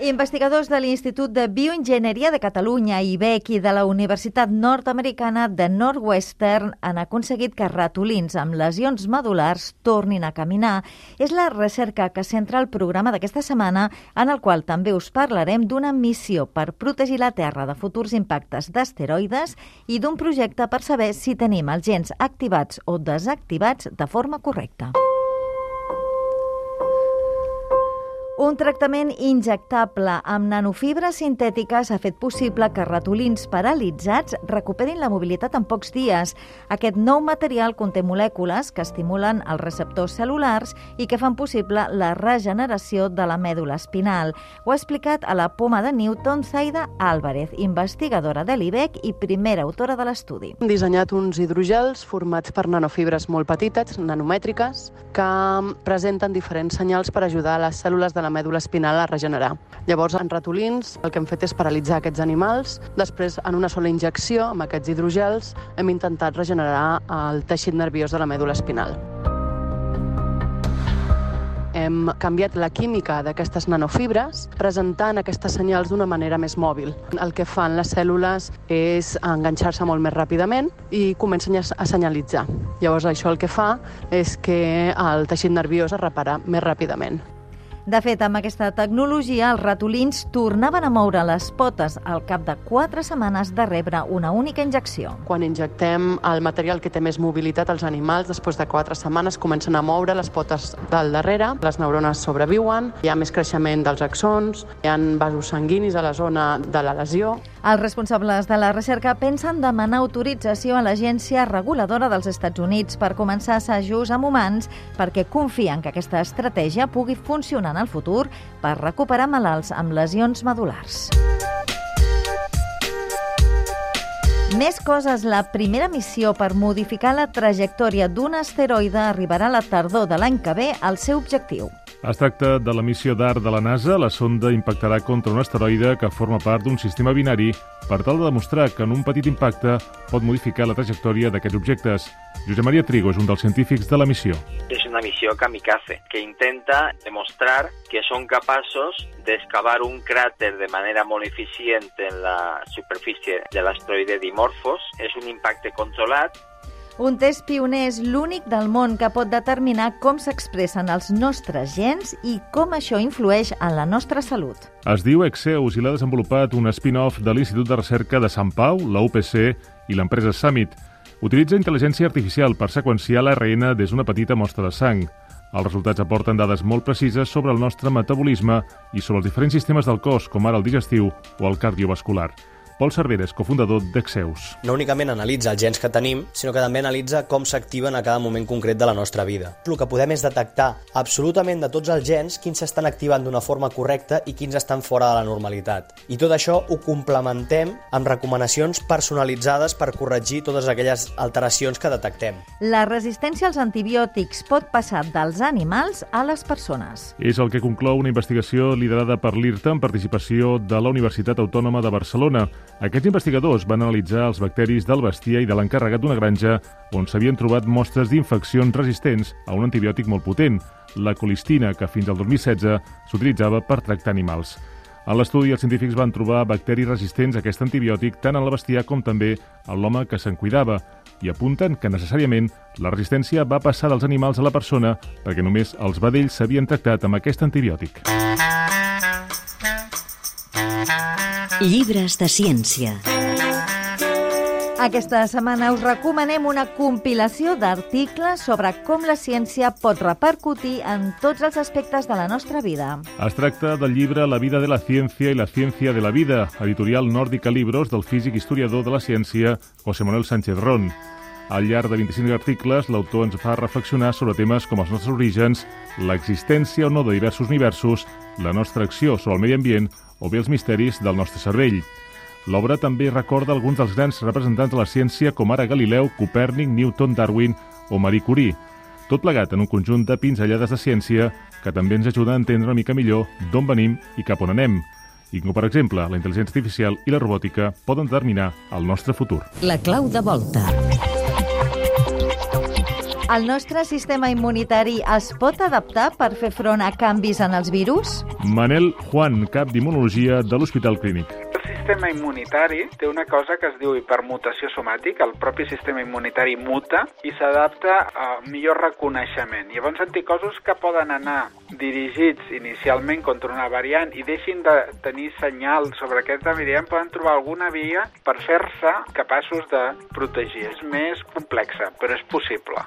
Investigadors de l'Institut de Bioenginyeria de Catalunya, IBEC, i de la Universitat Nord-Americana de Northwestern han aconseguit que ratolins amb lesions medulars tornin a caminar. És la recerca que centra el programa d'aquesta setmana, en el qual també us parlarem d'una missió per protegir la Terra de futurs impactes d'asteroides i d'un projecte per saber si tenim els gens activats o desactivats de forma correcta. Un tractament injectable amb nanofibres sintètiques ha fet possible que ratolins paralitzats recuperin la mobilitat en pocs dies. Aquest nou material conté molècules que estimulen els receptors cel·lulars i que fan possible la regeneració de la mèdula espinal. Ho ha explicat a la poma de Newton Zaida Álvarez, investigadora de l'IBEC i primera autora de l'estudi. Hem dissenyat uns hidrogels formats per nanofibres molt petites, nanomètriques, que presenten diferents senyals per ajudar a les cèl·lules de la mèdula espinal a regenerar. Llavors, en ratolins, el que hem fet és paralitzar aquests animals. Després, en una sola injecció, amb aquests hidrogels, hem intentat regenerar el teixit nerviós de la mèdula espinal hem canviat la química d'aquestes nanofibres presentant aquestes senyals d'una manera més mòbil. El que fan les cèl·lules és enganxar-se molt més ràpidament i comencen a senyalitzar. Llavors això el que fa és que el teixit nerviós es repara més ràpidament. De fet, amb aquesta tecnologia, els ratolins tornaven a moure les potes al cap de 4 setmanes de rebre una única injecció. Quan injectem el material que té més mobilitat als animals, després de 4 setmanes comencen a moure les potes del darrere, les neurones sobreviuen, hi ha més creixement dels axons, hi ha vasos sanguinis a la zona de la lesió. Els responsables de la recerca pensen demanar autorització a l'Agència Reguladora dels Estats Units per començar assajos amb humans perquè confien que aquesta estratègia pugui funcionar el futur per recuperar malalts amb lesions medulars. Més coses, la primera missió per modificar la trajectòria d'un asteroide arribarà a la tardor de l'any que ve al seu objectiu. Es tracta de la missió d'art de la NASA. La sonda impactarà contra un asteroide que forma part d'un sistema binari per tal de demostrar que en un petit impacte pot modificar la trajectòria d'aquests objectes. Josep Maria Trigo és un dels científics de la missió. És una missió kamikaze que intenta demostrar que són capaços d'excavar un cràter de manera molt eficient en la superfície de l'asteroide Dimorphos. És un impacte controlat un test pioner és l'únic del món que pot determinar com s'expressen els nostres gens i com això influeix en la nostra salut. Es diu Exeus i l'ha desenvolupat un spin-off de l'Institut de Recerca de Sant Pau, la UPC i l'empresa Summit. Utilitza intel·ligència artificial per seqüenciar l'ARN des d'una petita mostra de sang. Els resultats aporten dades molt precises sobre el nostre metabolisme i sobre els diferents sistemes del cos, com ara el digestiu o el cardiovascular. Pol Cervera és cofundador d'Exeus. No únicament analitza els gens que tenim, sinó que també analitza com s'activen a cada moment concret de la nostra vida. El que podem és detectar absolutament de tots els gens quins s'estan activant d'una forma correcta i quins estan fora de la normalitat. I tot això ho complementem amb recomanacions personalitzades per corregir totes aquelles alteracions que detectem. La resistència als antibiòtics pot passar dels animals a les persones. És el que conclou una investigació liderada per l'IRTA en participació de la Universitat Autònoma de Barcelona. Aquests investigadors van analitzar els bacteris del bestiar i de l'encarregat d'una granja on s'havien trobat mostres d'infeccions resistents a un antibiòtic molt potent, la colistina, que fins al 2016 s'utilitzava per tractar animals. A l'estudi, els científics van trobar bacteris resistents a aquest antibiòtic tant en la bestiar com també a l'home que se'n cuidava i apunten que necessàriament la resistència va passar dels animals a la persona perquè només els vedells s'havien tractat amb aquest antibiòtic. Llibres de ciència. Aquesta setmana us recomanem una compilació d'articles sobre com la ciència pot repercutir en tots els aspectes de la nostra vida. Es tracta del llibre La vida de la ciència i la ciència de la vida, editorial Nòrdica Libros del físic historiador de la ciència José Manuel Sánchez Ron. Al llarg de 25 articles, l'autor ens fa reflexionar sobre temes com els nostres orígens, l'existència o no de diversos universos, la nostra acció sobre el medi ambient o bé els misteris del nostre cervell. L'obra també recorda alguns dels grans representants de la ciència com ara Galileu, Copèrnic, Newton, Darwin o Marie Curie, tot plegat en un conjunt de pinzellades de ciència que també ens ajuda a entendre una mica millor d'on venim i cap on anem, i com, per exemple, la intel·ligència artificial i la robòtica poden determinar el nostre futur. La clau de volta. El nostre sistema immunitari es pot adaptar per fer front a canvis en els virus? Manel Juan, cap d'Immunologia de l'Hospital Clínic sistema immunitari té una cosa que es diu hipermutació somàtica, el propi sistema immunitari muta i s'adapta a millor reconeixement. Llavors anticossos que poden anar dirigits inicialment contra una variant i deixin de tenir senyal sobre aquesta variant poden trobar alguna via per fer-se capaços de protegir. És més complexa, però és possible.